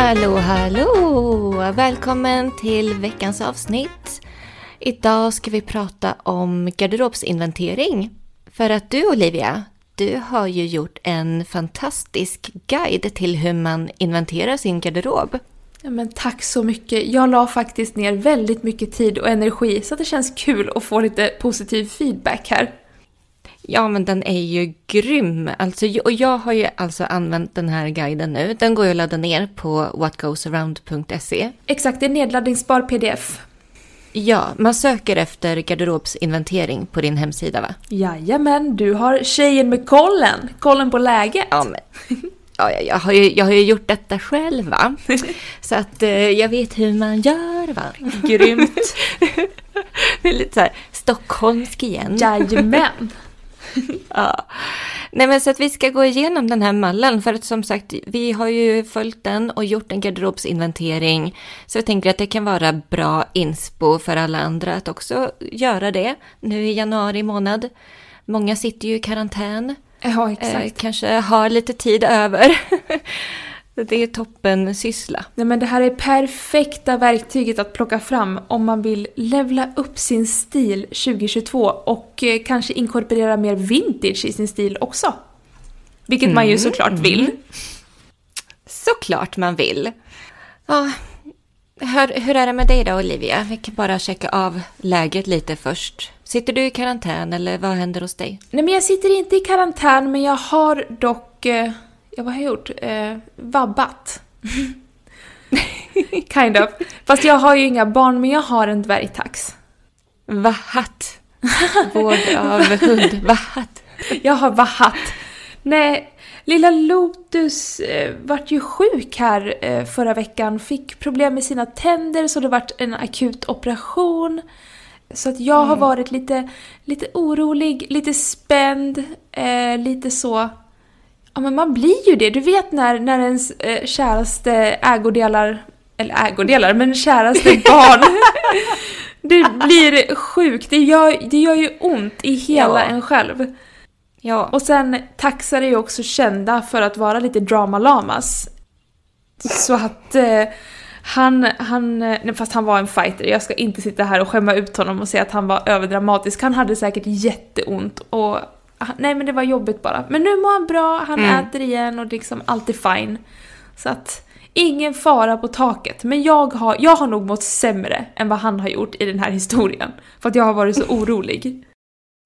Hallå, hallå! Välkommen till veckans avsnitt. Idag ska vi prata om garderobsinventering. För att du Olivia, du har ju gjort en fantastisk guide till hur man inventerar sin garderob. Ja, men tack så mycket. Jag la faktiskt ner väldigt mycket tid och energi så det känns kul att få lite positiv feedback här. Ja, men den är ju grym. Alltså, och jag har ju alltså använt den här guiden nu. Den går ju att ladda ner på whatgoesaround.se. Exakt, det är nedladdningsbar pdf. Ja, man söker efter garderobsinventering på din hemsida va? Jajamän, du har tjejen med kollen. Kollen på läget. Ja, men, ja, jag, har ju, jag har ju gjort detta själv va? Så att eh, jag vet hur man gör va? Grymt. det är lite så här stockholmsk igen. Jajamän. ja. Nej men så att vi ska gå igenom den här mallen för att som sagt vi har ju följt den och gjort en garderobsinventering. Så jag tänker att det kan vara bra inspo för alla andra att också göra det nu i januari månad. Många sitter ju i karantän. Ja, exakt. Eh, kanske har lite tid över. Det är toppen syssla. Nej, men det här är perfekta verktyget att plocka fram om man vill levla upp sin stil 2022 och eh, kanske inkorporera mer vintage i sin stil också. Vilket mm. man ju mm, såklart mm. vill. Såklart man vill. Ja, hur, hur är det med dig då Olivia? Vi kan bara checka av läget lite först. Sitter du i karantän eller vad händer hos dig? Nej men jag sitter inte i karantän men jag har dock eh, ja vad har jag gjort? Eh, vabbat. kind of. Fast jag har ju inga barn, men jag har en dvärgtax. Vahat. Vård av hund. Vahat. Jag har vahat. Nej, lilla Lotus eh, vart ju sjuk här eh, förra veckan. Fick problem med sina tänder så det vart en akut operation. Så att jag mm. har varit lite, lite orolig, lite spänd, eh, lite så Ja men man blir ju det. Du vet när, när ens eh, käraste ägodelar, eller ägodelar, men käraste barn det blir sjukt. Det gör, det gör ju ont i hela ja. en själv. Ja. Och sen taxar är ju också kända för att vara lite drama lamas. Så att eh, han, han, nej, fast han var en fighter, jag ska inte sitta här och skämma ut honom och säga att han var överdramatisk. Han hade säkert jätteont och nej men det var jobbigt bara. Men nu mår han bra, han mm. äter igen och liksom allt är fine. Så att ingen fara på taket. Men jag har, jag har nog mått sämre än vad han har gjort i den här historien. För att jag har varit så orolig.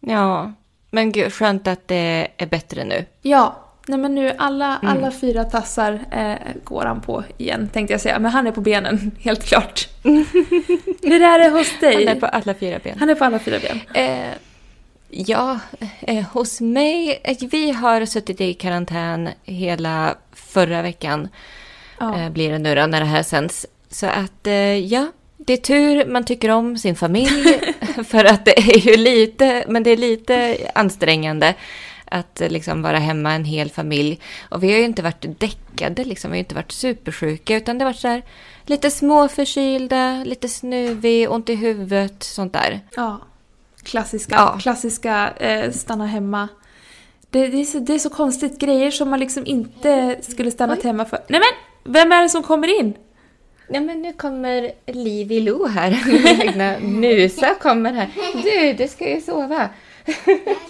Ja, men gud skönt att det är bättre nu. Ja, nej men nu alla, mm. alla fyra tassar eh, går han på igen tänkte jag säga. Men han är på benen, helt klart. Hur är det hos dig? Han är på alla fyra ben. Han är på alla fyra ben. Eh, Ja, eh, hos mig, eh, vi har suttit i karantän hela förra veckan. Ja. Eh, blir det nu då när det här sänds. Så att eh, ja, det är tur man tycker om sin familj. för att det är ju lite, men det är lite ansträngande att eh, liksom vara hemma en hel familj. Och vi har ju inte varit däckade, liksom. vi har inte varit supersjuka, utan det har varit så här, lite småförkylda, lite snuvig, ont i huvudet, sånt där. Ja. Klassiska, Ja. klassiska eh, stanna hemma. Det, det, är så, det är så konstigt, grejer som man liksom inte skulle stannat hemma för. Nej men, vem är det som kommer in? Ja, men nu kommer Livi Lo här, min egna musa kommer här. Du, du ska ju sova. Jag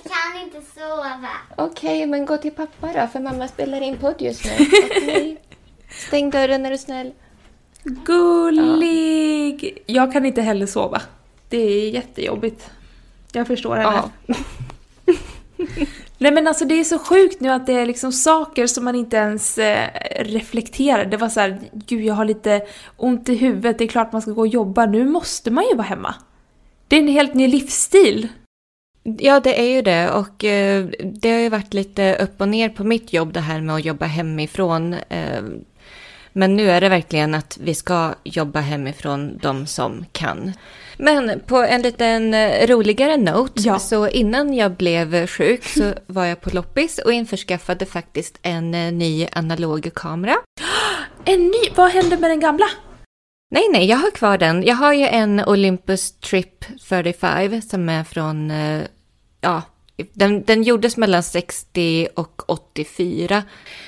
kan inte sova. Okej, men gå till pappa då, för mamma spelar in podd just nu. Okej. Stäng dörren är du snäll. Gullig! Jag kan inte heller sova. Det är jättejobbigt. Jag förstår henne. Ja. Nej men alltså det är så sjukt nu att det är liksom saker som man inte ens eh, reflekterar. Det var så här, gud jag har lite ont i huvudet, det är klart man ska gå och jobba. Nu måste man ju vara hemma. Det är en helt ny livsstil. Ja, det är ju det. Och eh, det har ju varit lite upp och ner på mitt jobb det här med att jobba hemifrån. Eh, men nu är det verkligen att vi ska jobba hemifrån de som kan. Men på en liten eh, roligare note, Ja. så innan jag blev sjuk så var jag på loppis och införskaffade faktiskt en eh, ny analog kamera. En ny, vad hände med den gamla? Nej, nej, jag har kvar den. Jag har ju en Olympus Trip 35 som är från, eh, ja, den, den gjordes mellan 60 och 84.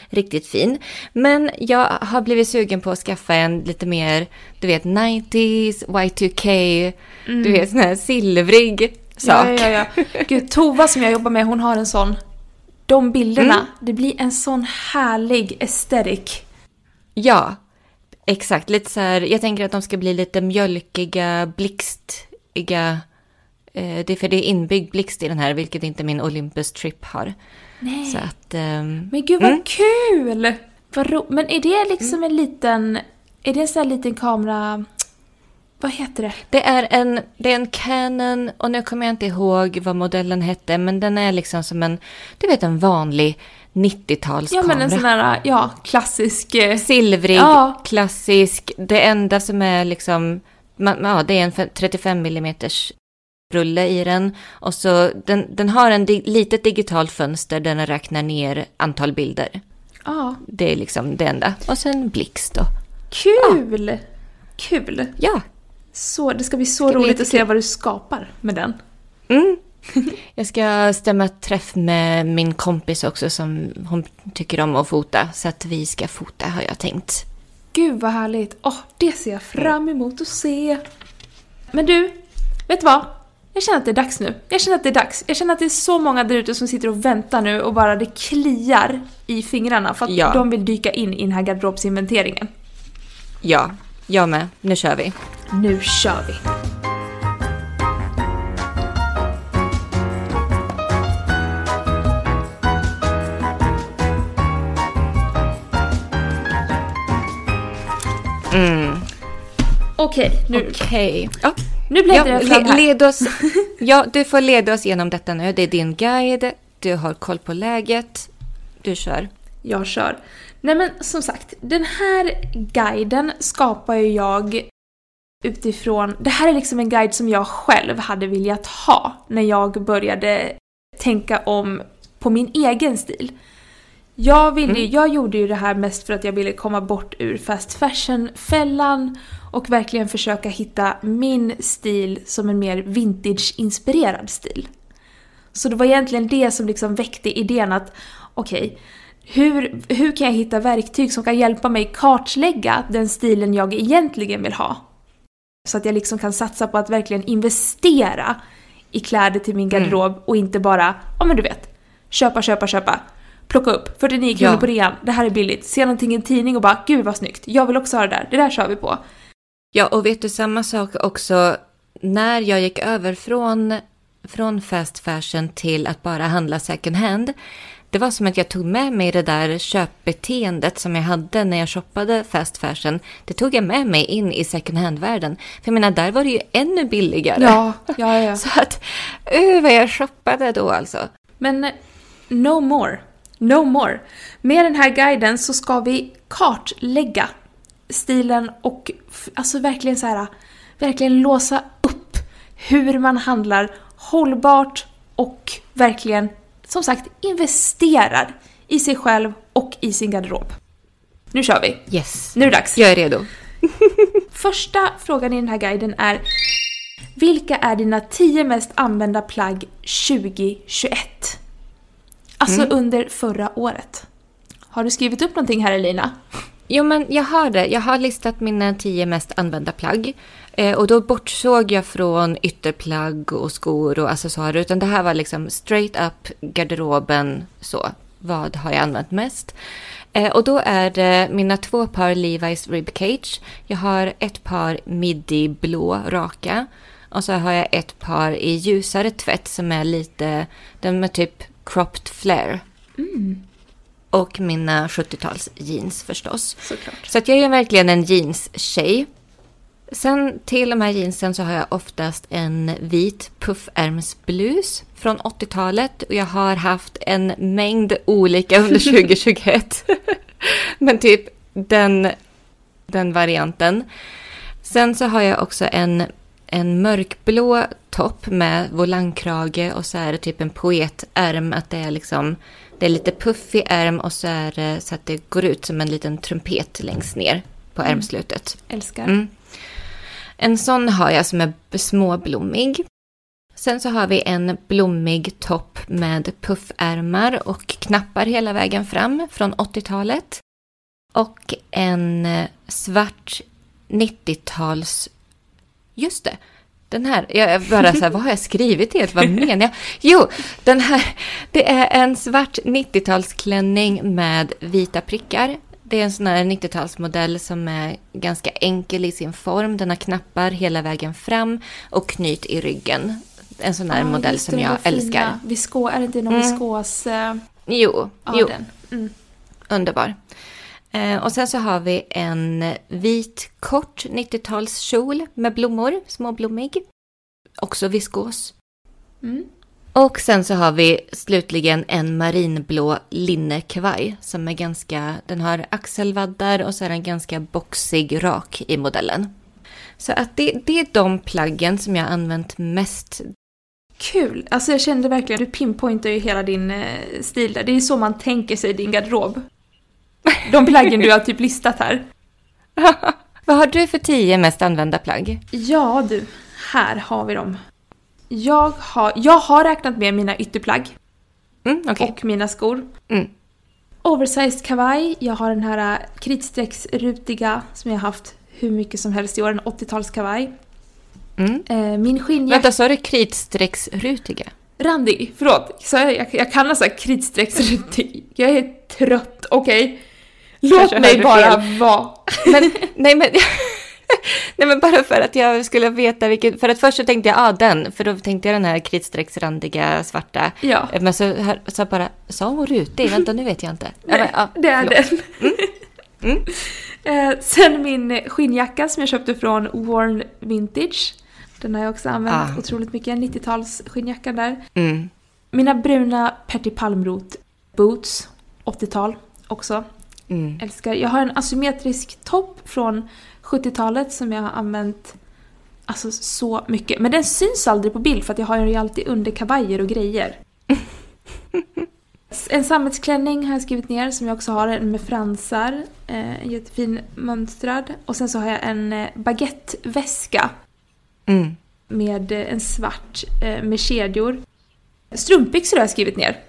Riktigt fin. Men jag har blivit sugen på att skaffa en lite mer, du vet, 90s, Y2K, du vet, sån här silvrig sak. Ja, ja, ja. Gud, Tova som jag jobbar med, hon har en sån. De bilderna, Mm. det blir en sån härlig aesthetic. Ja, exakt. Lite så här, jag tänker att de ska bli lite mjölkiga, blixtiga. Eh, det är för det är inbyggd blixt i den här, vilket inte min Olympus Trip har. Nej. Så att... ehm, Men gud vad Mm. kul! Vad ro- Men är det liksom en liten... Är det en sån här liten kamera... Vad heter det? det, är en, det är en Canon, och nu kommer jag inte ihåg vad modellen hette, men den är liksom som en, du vet en vanlig 90-talskamera. Ja men en sån här, ja, klassisk... eh, Silvrig, Ja. klassisk. Det enda som är liksom, ma- ja det är en 35 mm rulle i den. Och så, den, den har en di- litet digitalt fönster där den räknar ner antal bilder. Ja, Det är liksom det enda. Och sen blixt då. kul! Kul! Ja. Så, det ska bli så Ska bli roligt att se vad du skapar med den. Mm. Jag ska stämma träff med min kompis också som hon tycker om att fota. Så att vi ska fota har jag tänkt. Gud vad härligt! Åh, det ser jag fram emot att se! Men du, vet du vad? Jag känner att det är dags nu. Jag känner att det är dags. Jag känner att det är så många där ute som sitter och väntar nu och bara det kliar i fingrarna för att Ja. de vill dyka in i den här garderobsinventeringen. Ja, jag med. Nu kör vi. Nu kör vi! Mm. Okej, nu, Okej. Ja. Nu bläddrar Ja, jag fram le, led oss, ja, du får leda oss igenom detta nu. Det är din guide, du har koll på läget, du kör. Jag kör. Nej men som sagt, den här guiden skapar ju jag utifrån... Det här är liksom en guide som jag själv hade velat ha när jag började tänka om på min egen stil. Jag, ville, ju- jag gjorde ju det här mest för att jag ville komma bort ur fast fashion-fällan och verkligen försöka hitta min stil som en mer vintage-inspirerad stil. Så det var egentligen det som liksom väckte idén att okej, hur, hur kan jag hitta verktyg som kan hjälpa mig kartlägga den stilen jag egentligen vill ha? Så att jag liksom kan satsa på att verkligen investera i kläder till min garderob och inte bara, ja men du vet, köpa, köpa, köpa. Plocka upp, 49 kronor Ja. på rean, det här är billigt. Se någonting i en tidning och bara, gud vad snyggt, jag vill också ha det där, det där kör vi på. Ja, och vet du samma sak också när jag gick över från, från fast fashion till att bara handla second hand. Det var som att jag tog med mig det där köpbeteendet som jag hade när jag shoppade fast fashion. Det tog jag med mig in i second hand-världen. För jag menar, där var det ju ännu billigare. Ja, ja, ja. Så att, uh, vad jag shoppade då alltså. Men eh, no more. No more. Med den här guiden så ska vi kartlägga stilen och alltså verkligen så här, verkligen låsa upp hur man handlar hållbart och verkligen som sagt investerar i sig själv och i sin garderob. Nu kör vi! Yes. Nu är det dags! Jag är redo. Första frågan i den här guiden är Vilka är dina 10 mest använda plagg 2021? Alltså Mm. under förra året. Har du skrivit upp någonting här Elina? Jo, men jag har det. Jag har listat mina tio mest använda plagg. Eh, och då bortsåg jag från ytterplagg och skor och accessoarer. Utan det här var liksom straight up garderoben. Så, vad har jag använt mest? Eh, och då är det mina två par Levi's Ribcage. Jag har ett par midi blå raka. Och så har jag ett par i ljusare tvätt som är lite, den med typ cropped flare. Mm. Och mina 70-tals jeans förstås. Såklart. Så att jag är verkligen en jeans-tjej. Sen till de här jeansen så har jag oftast en vit puffärmsblus från 80-talet. Och jag har haft en mängd olika under 2021. Men typ den, den varianten. Sen så har jag också en, en mörkblå topp med volangkrage och så är det typ en poetärm. Att det är liksom, det är lite puffig ärm och så är det så att det går ut som en liten trumpet längst ner på ärmslutet. Älskar. Mm. En sån har jag som är småblommig. Sen så har vi en blommig topp med puffärmar och knappar hela vägen fram från 80-talet. Och en svart 90-tals... Just det. Den här, jag bara så här, vad har jag skrivit helt? Vad menar jag? Jo, den här, det är en svart 90-talsklänning med vita prickar. Det är en sån här 90-talsmodell som är ganska enkel i sin form. Den har knappar hela vägen fram och knyt i ryggen. En sån här Ah, modell som jag älskar. Viskå, är det inte någon Mm. viskos... eh, Jo, Ja, jo. den. Mm. Underbar. Eh, och sen så har vi en vit kort 90-talskjol med blommor, småblommig. Också viskos. Mm. Och sen så har vi slutligen en marinblå linnekavaj som är ganska, den har axelvaddar och så är den ganska boxig rak i modellen. Så att det, det är de plaggen som jag har använt mest. Kul! Alltså jag kände verkligen, du pinpointar ju hela din eh, stil där. Det är så man tänker sig din garderob. De plaggen du har typ listat här. Vad har du för tio mest använda plagg? Ja du, här har vi dem. Jag har, jag har räknat med mina ytterplagg Mm, okej. och mina skor. Mm. Oversized kavaj, jag har den här eh, kritstrecksrutiga som jag har haft hur mycket som helst i år, en 80-talskavaj. Mm. Eh, min skinnjacka... Vänta, sa du kritstrecksrutiga? Randig, förlåt. Så jag, jag, jag kan alltså kritstrecksrutig. Jag är trött, okej? Låt mig bara fel. vara. Men, nej men... Nej men bara för att jag skulle veta vilket... För att först så tänkte jag, ah den. För då tänkte jag den här kritstrecksrandiga svarta. Ja, Men så, här, så bara, sa hon rutig? Vänta nu vet jag inte. Ja, men, ja, det är förlåt. den. Mm. Eh, sen min skinnjacka som jag köpte från Worn Vintage. Den har jag också använt Ah. otroligt mycket, 90-tals skinnjackan där. Mm. Mina bruna Perty Palmroth boots, 80-tal också. Mm. Älskar. Jag har en asymmetrisk topp från 70-talet som jag har använt alltså så mycket. Men den syns aldrig på bild för att jag har den ju alltid under kavajer och grejer. En sammetsklänning har jag skrivit ner som jag också har, en med fransar. Eh, jättefin mönstrad. Och sen så har jag en eh, baguetteväska Mm. med eh, en svart eh, med kedjor. Strumpbyxor har jag skrivit ner.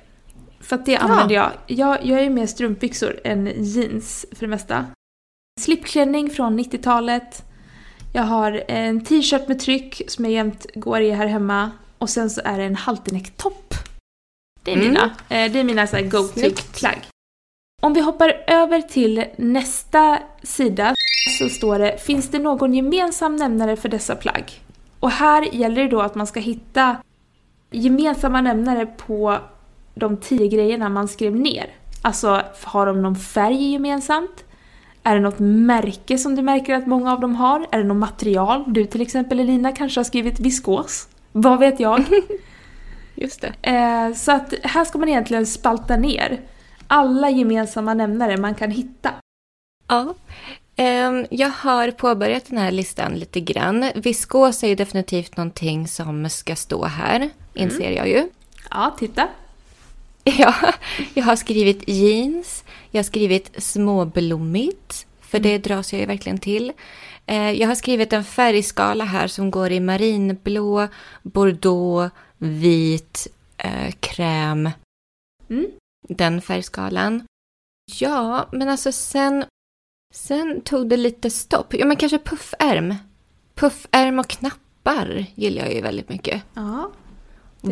För att det använder jag. jag. Jag är mer strumpbyxor än jeans för det mesta. Slipklänning från 90-talet. Jag har en t-shirt med tryck som jag jämt går i här hemma. Och sen så är det en halterneck-topp. Det är Mm. mina, eh, det är mina så go-to-plagg. Om vi hoppar över till nästa sida så står det Finns det någon gemensam nämnare för dessa plagg? Och här gäller det då att man ska hitta gemensamma nämnare på de tio grejerna man skrev ner. Alltså, har de någon färg gemensamt? Är det något märke som du märker att många av dem har? Är det något material? Du till exempel Elina kanske har skrivit viskos? Vad vet jag? Just det. Eh, så att här ska man egentligen spalta ner alla gemensamma nämnare man kan hitta. Ja. Ehm, jag har påbörjat den här listan lite grann. Viskos är ju definitivt någonting som ska stå här, inser jag ju. Ja, titta. Ja, jag har skrivit jeans, jag har skrivit småblommigt, för det dras jag ju verkligen till. Eh, Jag har skrivit en färgskala här som går i marinblå, bordeaux, vit, eh, kräm. Mm. Den färgskalan. Ja, men alltså sen, sen tog det lite stopp. Ja, men kanske puffärm. Puffärm och knappar gillar jag ju väldigt mycket. Ja,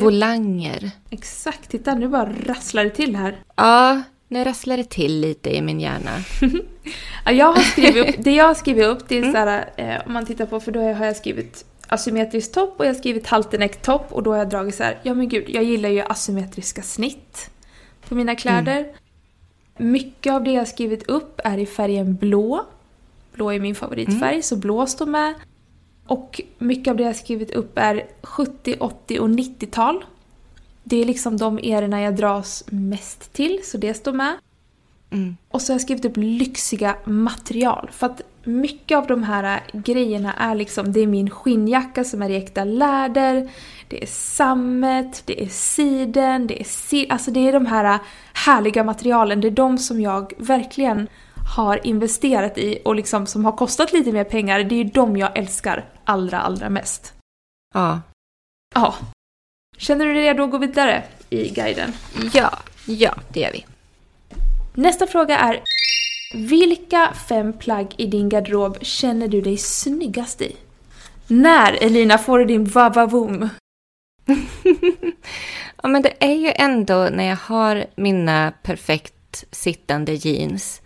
Volanger. exakt. Titta, nu bara rasslar det till här. Ja, nu rasslar det till lite i min hjärna. Ja, jag har skrivit upp, det jag har skrivit upp det är så här, eh, om man tittar på, för då har jag skrivit asymmetrisk topp och jag har skrivit halterneck topp och då har jag dragit så här, ja men gud, jag gillar ju asymmetriska snitt på mina kläder. Mycket av det jag har skrivit upp är i färgen blå. Blå är min favoritfärg, så blå står med. Och mycket av det jag skrivit upp är 70, 80 och 90-tal. Det är liksom de erorna jag dras mest till, så det står med. Mm. Och så har jag skrivit upp lyxiga material. För att mycket av de här grejerna är liksom, det är min skinnjacka som är i äkta läder, det är sammet, det är siden, det är si Alltså det är de här härliga materialen, det är de som jag verkligen har investerat i och liksom som har kostat lite mer pengar, det är ju de jag älskar allra, allra mest. Ja. Ja. Känner du dig redo att gå vidare i guiden? Ja, ja, det gör vi. Nästa fråga är Vilka fem plagg i din garderob känner du dig snyggast i? När, Elina, får du din vavavoom? Ja, men det är ju ändå när jag har mina perfekt sittande jeans.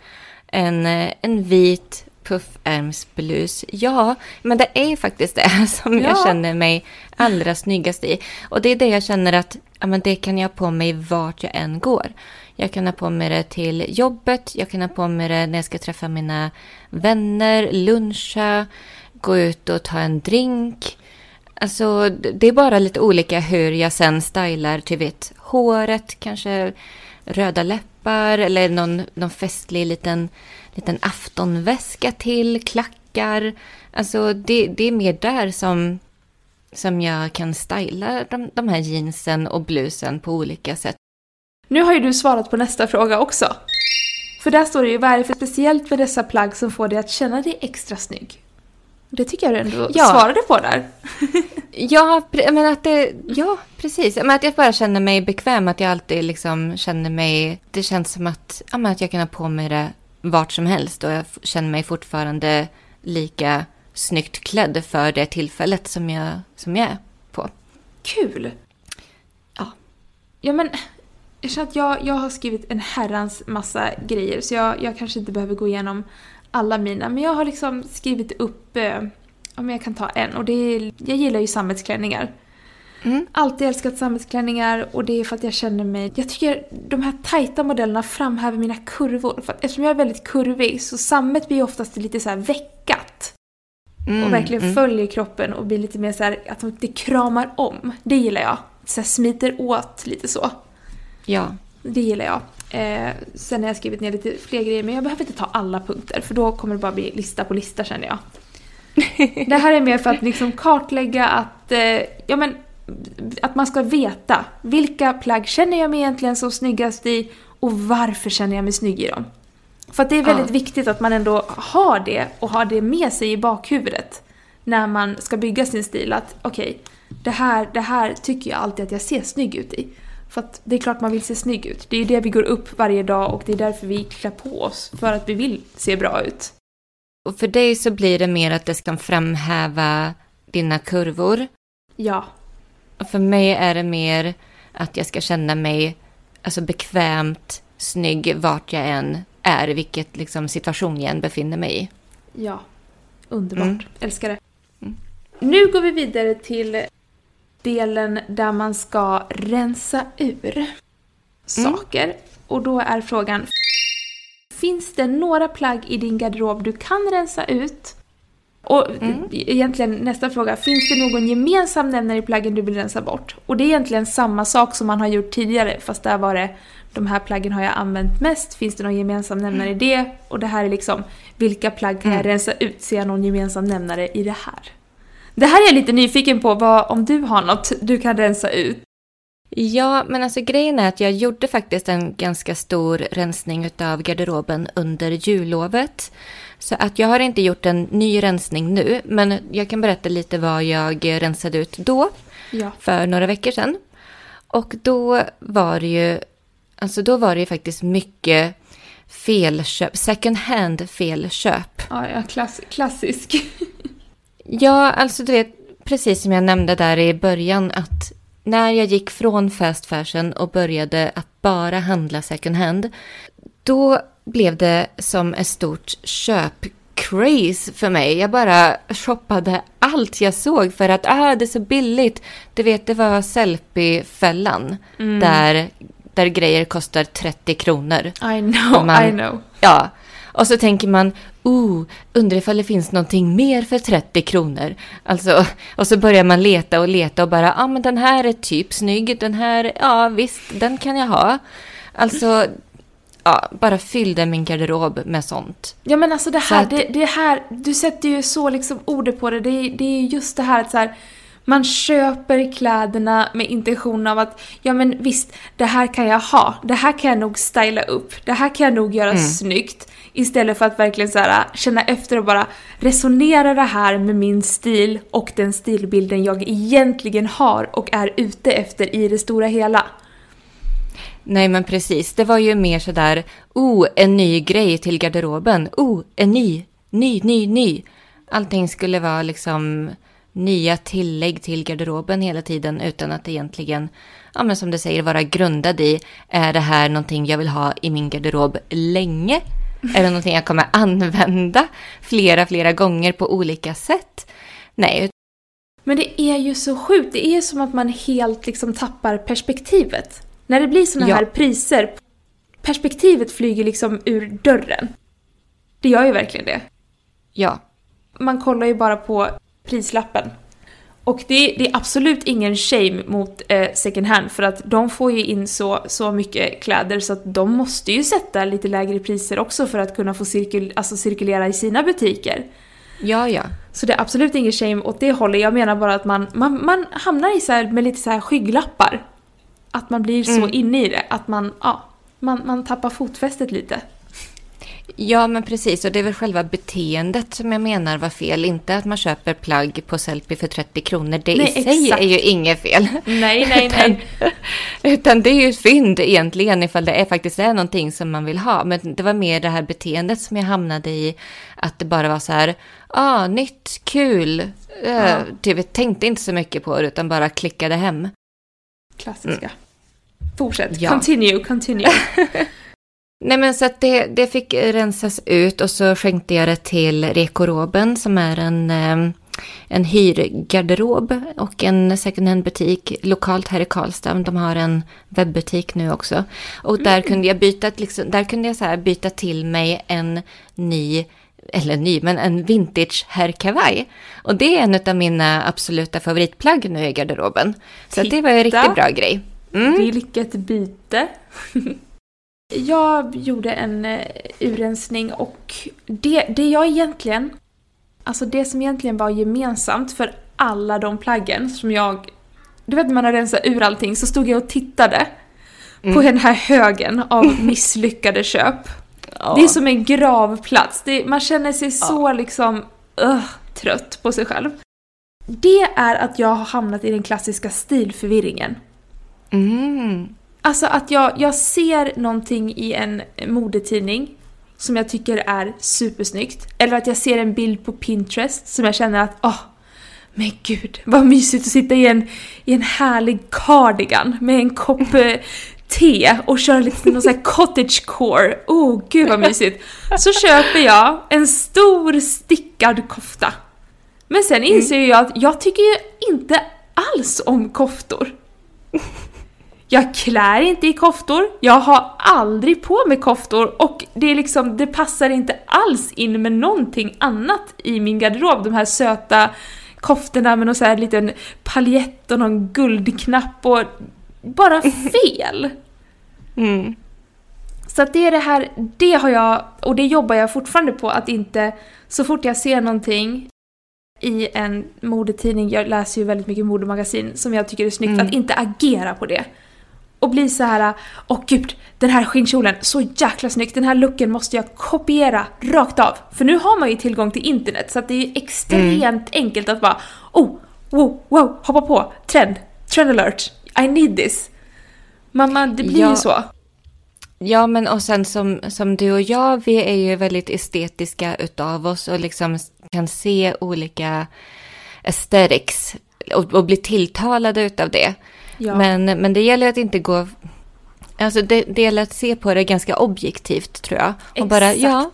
En, eh, en vit puffärmsblus. Ja, men det är faktiskt det som jag Ja. känner mig allra snyggast i. Och det är det jag känner att ja, men det kan jag ha på mig vart jag än går. Jag kan ha på mig det till jobbet, jag kan ha på mig det när jag ska träffa mina vänner, luncha, gå ut och ta en drink. Alltså, det är bara lite olika hur jag sen stylar, typ vet, håret, kanske röda läppar eller någon, någon festlig liten, liten aftonväska till, klackar. Alltså, det, det är mer där som, som jag kan styla de, de här jeansen och blusen på olika sätt. Nu har ju du svarat på nästa fråga också. För där står det ju vad är det för speciellt med dessa plagg som får dig att känna dig extra snygg? Det tycker jag du ändå Ja. svarade på där. Ja, men att det, ja, precis. Men att jag bara känner mig bekväm, att jag alltid liksom känner mig... Det känns som att, ja, men att jag kan ha på mig det vart som helst och jag känner mig fortfarande lika snyggt klädd för det tillfället som jag, som jag är på. Kul! Ja. Ja men, jag känner att jag, jag har skrivit en herrans massa grejer så jag, jag kanske inte behöver gå igenom alla mina. Men jag har liksom skrivit upp, eh, om jag kan ta en, och det är, jag gillar ju sammetsklänningar. Mm. Alltid älskat sammetsklänningar och det är för att jag känner mig... Jag tycker de här tajta modellerna framhäver mina kurvor. För att eftersom jag är väldigt kurvig så sammet blir oftast lite så här veckat. Mm, Och verkligen mm. följer kroppen och blir lite mer så här att det kramar om. Det gillar jag. Så här smiter åt lite så. Ja. Det gillar jag. Eh, sen har jag skrivit ner lite fler grejer men jag behöver inte ta alla punkter för då kommer det bara bli lista på lista känner jag. Det här är mer för att liksom kartlägga att, eh, ja men, att man ska veta vilka plagg känner jag mig egentligen som snyggast i och varför känner jag mig snygg i dem. För att det är väldigt Ja. viktigt att man ändå har det och har det med sig i bakhuvudet när man ska bygga sin stil. Att okej, det, här, det här tycker jag alltid att jag ser snygg ut i. För att det är klart man vill se snygg ut. Det är det vi går upp varje dag och det är därför vi klär på oss. För att vi vill se bra ut. Och för dig så blir det mer att det ska framhäva dina kurvor. Ja. Och för mig är det mer att jag ska känna mig alltså, bekvämt snygg vart jag än är, vilket liksom, situation jag än befinner mig i. Ja. Underbart. Mm. Älskar det. Mm. Nu går vi vidare till delen där man ska rensa ur saker. Och då är frågan Finns det några plagg i din garderob du kan rensa ut? Och Mm. egentligen nästa fråga, finns det någon gemensam nämnare i plaggen du vill rensa bort? Och det är egentligen samma sak som man har gjort tidigare, fast där var det de här plaggen har jag använt mest, finns det någon gemensam nämnare i det? Och det här är liksom, vilka plagg kan jag Mm. rensa ut? Ser jag någon gemensam nämnare i det här? Det här är jag lite nyfiken på, vad, om du har något du kan rensa ut? Ja, men alltså grejen är att jag gjorde faktiskt en ganska stor rensning av garderoben under jullovet. Så att jag har inte gjort en ny rensning nu, men jag kan berätta lite vad jag rensade ut då, Ja. för några veckor sedan. Och då var det ju, alltså då var det ju faktiskt mycket felköp, second hand felköp. Ja, ja klass, klassisk. Ja, alltså du vet, precis som jag nämnde där i början att när jag gick från fast fashion och började att bara handla second hand, då blev det som ett stort köpcraze för mig. Jag bara shoppade allt jag såg för att ah, det är så billigt. Du vet, det var Sellpy-fällan där, där grejer kostar 30 kronor. I know, man- I know. Ja, och så tänker man, oh, undrar ifall det finns någonting mer för 30 kronor. Alltså, och så börjar man leta och leta och bara, ja ah, men den här är typ snygg, den här, ja visst, den kan jag ha. Alltså, ja, bara fyllde min garderob med sånt. Ja men alltså det här, att- det, det här, du sätter ju så liksom ordet på det. Det är, det är just det här att så här, man köper kläderna med intention av att ja men visst, det här kan jag ha. Det här kan jag nog styla upp. Det här kan jag nog göra Mm. snyggt. Istället för att verkligen så här, äh, känna efter och bara resonera det här med min stil och den stilbilden jag egentligen har och är ute efter i det stora hela. Nej men precis, det var ju mer sådär, oh, en ny grej till garderoben, oh, en ny, ny, ny, ny. Allting skulle vara liksom nya tillägg till garderoben hela tiden utan att egentligen, ja men som du säger, vara grundad i, är det här någonting jag vill ha i min garderob länge? Är det någonting jag kommer använda flera, flera gånger på olika sätt? Nej, Men det är ju så sjukt, det är som att man helt liksom tappar perspektivet. När det blir såna Ja. här priser, perspektivet flyger liksom ur dörren. Det gör ju verkligen det. ja, Man kollar ju bara på prislappen. Och det, det är absolut ingen shame mot eh, second hand för att de får ju in så, så mycket kläder så att de måste ju sätta lite lägre priser också för att kunna få cirkul, alltså cirkulera i sina butiker. ja, ja. Så det är absolut ingen shame åt det hållet. Jag menar bara att man, man, man hamnar i så här, med lite så här skygglappar. Att man blir så Mm. inne i det. Att man, ja, man, man tappar fotfästet lite. Ja, men precis. Och det är väl själva beteendet som jag menar var fel. Inte att man köper plagg på Sellpy för 30 kronor. Det Nej, i sig exakt. är ju inget fel. Nej, nej, Utan, nej. utan det är ju ett fynd egentligen ifall det är, faktiskt är någonting som man vill ha. Men det var mer det här beteendet som jag hamnade i. Att det bara var så här, ah, nytt, kul. Ja. Uh, typ, tänkte inte så mycket på det utan bara klickade hem. Klassiska. Fortsätt. Ja. Continue, continue. Nej men så att det, det fick rensas ut och så skänkte jag det till Rekoroben som är en, eh, en hyrgarderob och en second hand butik lokalt här i Karlstad. De har en webbutik nu också. Och där kunde jag byta, liksom, där kunde jag så byta till mig en ny eller ny, men en vintage herrkavaj. Och det är en av mina absoluta favoritplagg nu i garderoben. Så det var en riktigt bra grej. Mm. Vilket byte. jag gjorde en eh, urrensning och det, det jag egentligen... Alltså det som egentligen var gemensamt för alla de plaggen som jag... Du vet när man har rensat ur allting så stod jag och tittade på den här högen av misslyckade köp. Ja. Det är som en gravplats. Det, man känner sig så liksom uh, trött på sig själv. Det är att jag har hamnat i den klassiska stilförvirringen. Mm. Alltså att jag, jag ser någonting i en modetidning som jag tycker är supersnyggt. Eller att jag ser en bild på Pinterest som jag känner att åh, men gud vad mysigt att sitta i en, i en härlig cardigan med en kopp eh, te och köra lite någon sån här cottagecore. Oh gud vad mysigt. Så köper jag en stor stickad kofta. Men sen inser jag att jag tycker ju inte alls om koftor. Jag klär inte i koftor, jag har aldrig på mig koftor och det är liksom, det passar inte alls in med någonting annat i min garderob. De här söta koftorna med någon så här liten paljett och någon guldknapp och bara fel. Mm. Så att det är det här, det har jag, och det jobbar jag fortfarande på att inte, så fort jag ser någonting i en modetidning, jag läser ju väldigt mycket modemagasin, som jag tycker är snyggt, Mm. att inte agera på det. Och bli så här, åh gud, den här skinnkjolen, så jäkla snyggt, den här looken måste jag kopiera rakt av. För nu har man ju tillgång till internet, så det är ju extremt Mm. enkelt att bara, oh, wow, wow, hoppa på, trend, trend alert, I need this. Mamma, det blir Ja. ju så. Ja, men och sen som, som du och jag, vi är ju väldigt estetiska utav oss och liksom kan se olika aesthetics och, och bli tilltalade utav det. Ja. Men, men det gäller att inte gå... Alltså det, det gäller att se på det ganska objektivt tror jag. Och bara, ja,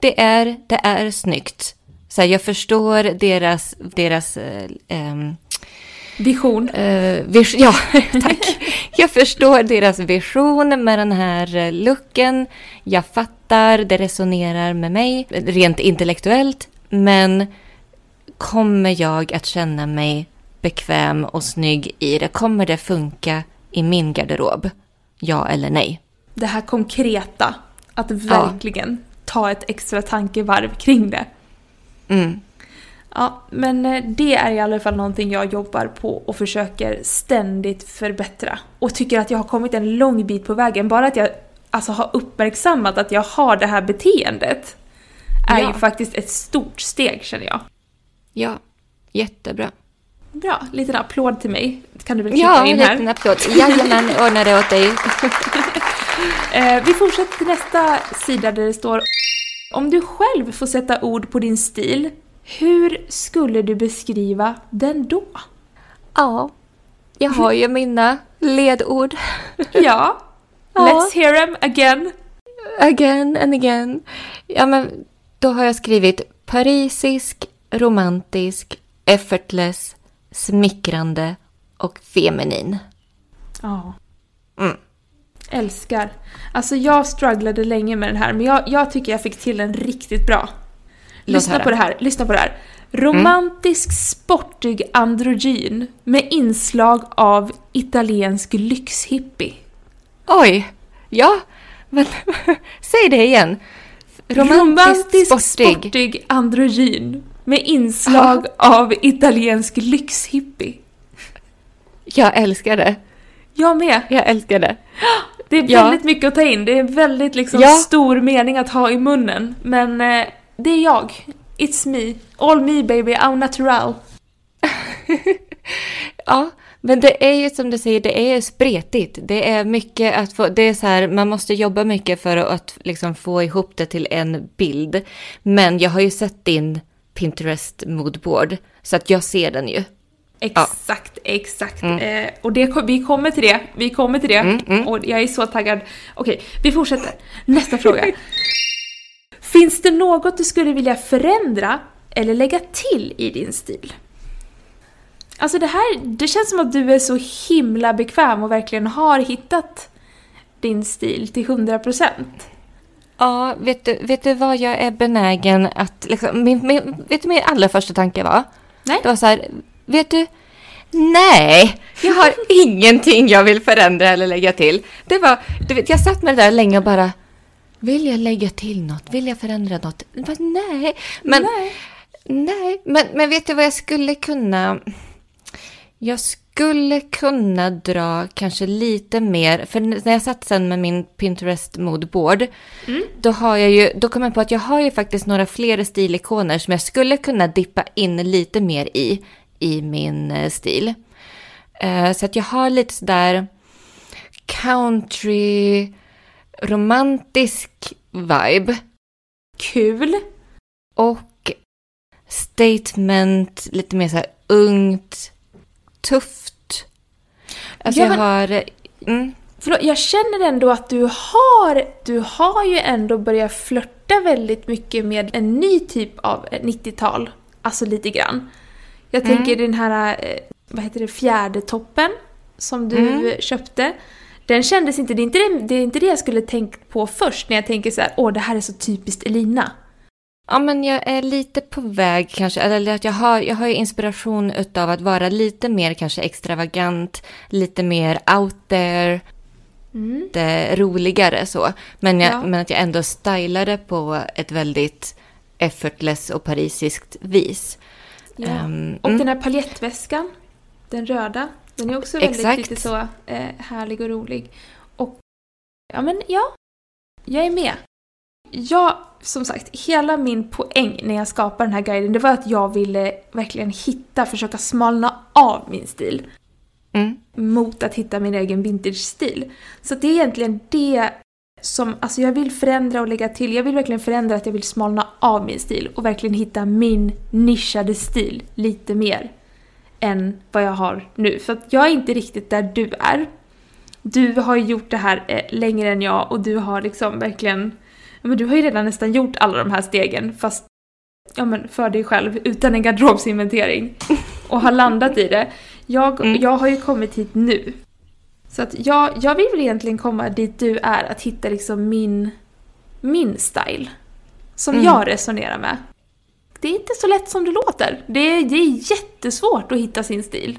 det är, det är snyggt. Så här, jag förstår deras, deras eh, ehm, Vision. Eh, vis- ja, tack. Jag förstår deras vision med den här eh, looken. Jag fattar, det resonerar med mig rent intellektuellt. Men kommer jag att känna mig bekväm och snygg i det? Kommer det funka i min garderob? Ja eller nej? Det här konkreta, att verkligen ta ett extra tankevarv kring det. Mm. Ja, men eh, det är i alla fall någonting jag jobbar på och försöker ständigt förbättra. Och tycker att jag har kommit en lång bit på vägen. Bara att jag alltså, har uppmärksammat att jag har det här beteendet är Ja. ju faktiskt ett stort steg känner jag. Ja, jättebra. Bra, liten applåd till mig. Kan du väl klippa Ja, en in här? liten applåd. Jajamän, ordnar det åt dig. Eh, vi fortsätter till nästa sida där det står Om du själv får sätta ord på din stil, hur skulle du beskriva den då? Ja, jag har ju mina ledord. Ja, Ja. let's hear them again. Again and again. Ja, men då har jag skrivit parisisk, romantisk, effortless, smickrande och feminin. Ja. Mm. Älskar. Alltså jag strugglade länge med den här, men jag, jag tycker jag fick till den riktigt bra. Lyssna på det här, lyssna på det här. Romantisk, sportig androgyn med inslag av italiensk lyxhippie. Oj! Ja, men säg det igen. Romantisk, sportig. androgyn med inslag av italiensk lyxhippie. Jag älskar det. Jag med. Jag älskar det. Det är Ja. väldigt mycket att ta in. Det är väldigt liksom Ja. stor mening att ha i munnen. Men eh, det är jag. It's me. All me baby, I'm natural. Ja, men det är ju som du säger, det är spretigt. Det är mycket att få, det är så här, man måste jobba mycket för att liksom få ihop det till en bild. Men jag har ju sett din Pinterest moodboard, så att jag ser den ju. Exakt, exakt. Eh, och det, vi kommer till det. Vi kommer till det. Mm, mm. Och jag är så taggad. Okej, vi fortsätter. Nästa fråga. Finns det något du skulle vilja förändra eller lägga till i din stil? Alltså det här, det känns som att du är så himla bekväm och verkligen har hittat din stil till 100%. Ja, vet du, vet du vad jag är benägen att... Liksom, min, min, vet du min allra första tanke var? Nej? Det var så här, vet du? Nej, jag har ingenting jag vill förändra eller lägga till. Det var, du vet, jag satt med det där länge och bara... Vill jag lägga till något? Vill jag förändra något? Bara, nej. Men, Nej. nej. Men, men vet du vad jag skulle kunna... Jag skulle kunna dra kanske lite mer, för när jag satt sen med min Pinterest moodboard, då har jag ju, då kom jag på att jag har ju faktiskt några fler stilikoner som jag skulle kunna dippa in lite mer i, i min eh, stil. Eh, så att jag har lite sådär country, romantisk vibe Kul. och statement, lite mer så här ungt, tufft. Alltså Ja, jag men- har... Mm, Förlåt, jag känner ändå att du har, du har ju ändå börjat flörta väldigt mycket med en ny typ av 90-tal. Alltså lite grann. Jag Mm. tänker den här, eh, vad heter det, fjärde toppen som du Mm. köpte. Den kändes inte, det är inte det, det är inte det jag skulle tänkt på först när jag tänker så här, åh det här är så typiskt Elina. Ja, men jag är lite på väg kanske, eller att jag har, jag har ju inspiration utav att vara lite mer kanske extravagant, lite mer out there, Mm. det roligare så. Men, jag, Ja. men att jag ändå stylar det på ett väldigt effortless och parisiskt vis. Ja. Ehm, Och mm. den här paljettväskan, den röda, den är också väldigt Exakt. lite så eh, härlig och rolig. Och ja, men ja, jag är med. Jag, som sagt, hela min poäng när jag skapade den här guiden, det var att jag ville verkligen hitta, försöka smalna av min stil Mm. mot att hitta min egen vintage-stil. Så det är egentligen det som, alltså jag vill förändra och lägga till. Jag vill verkligen förändra att jag vill smalna av min stil och verkligen hitta min nischade stil lite mer än vad jag har nu. För att jag är inte riktigt där du är. Du har ju gjort det här eh, längre än jag och du har liksom verkligen, ja, men du har ju redan nästan gjort alla de här stegen fast ja, men för dig själv utan en garderobsinventering och har landat i det. Jag, Mm. jag har ju kommit hit nu. Så att jag, jag vill väl egentligen komma dit du är, att hitta liksom min, min style. Som Mm. jag resonerar med. Det är inte så lätt som det låter. Det är, det är jättesvårt att hitta sin stil.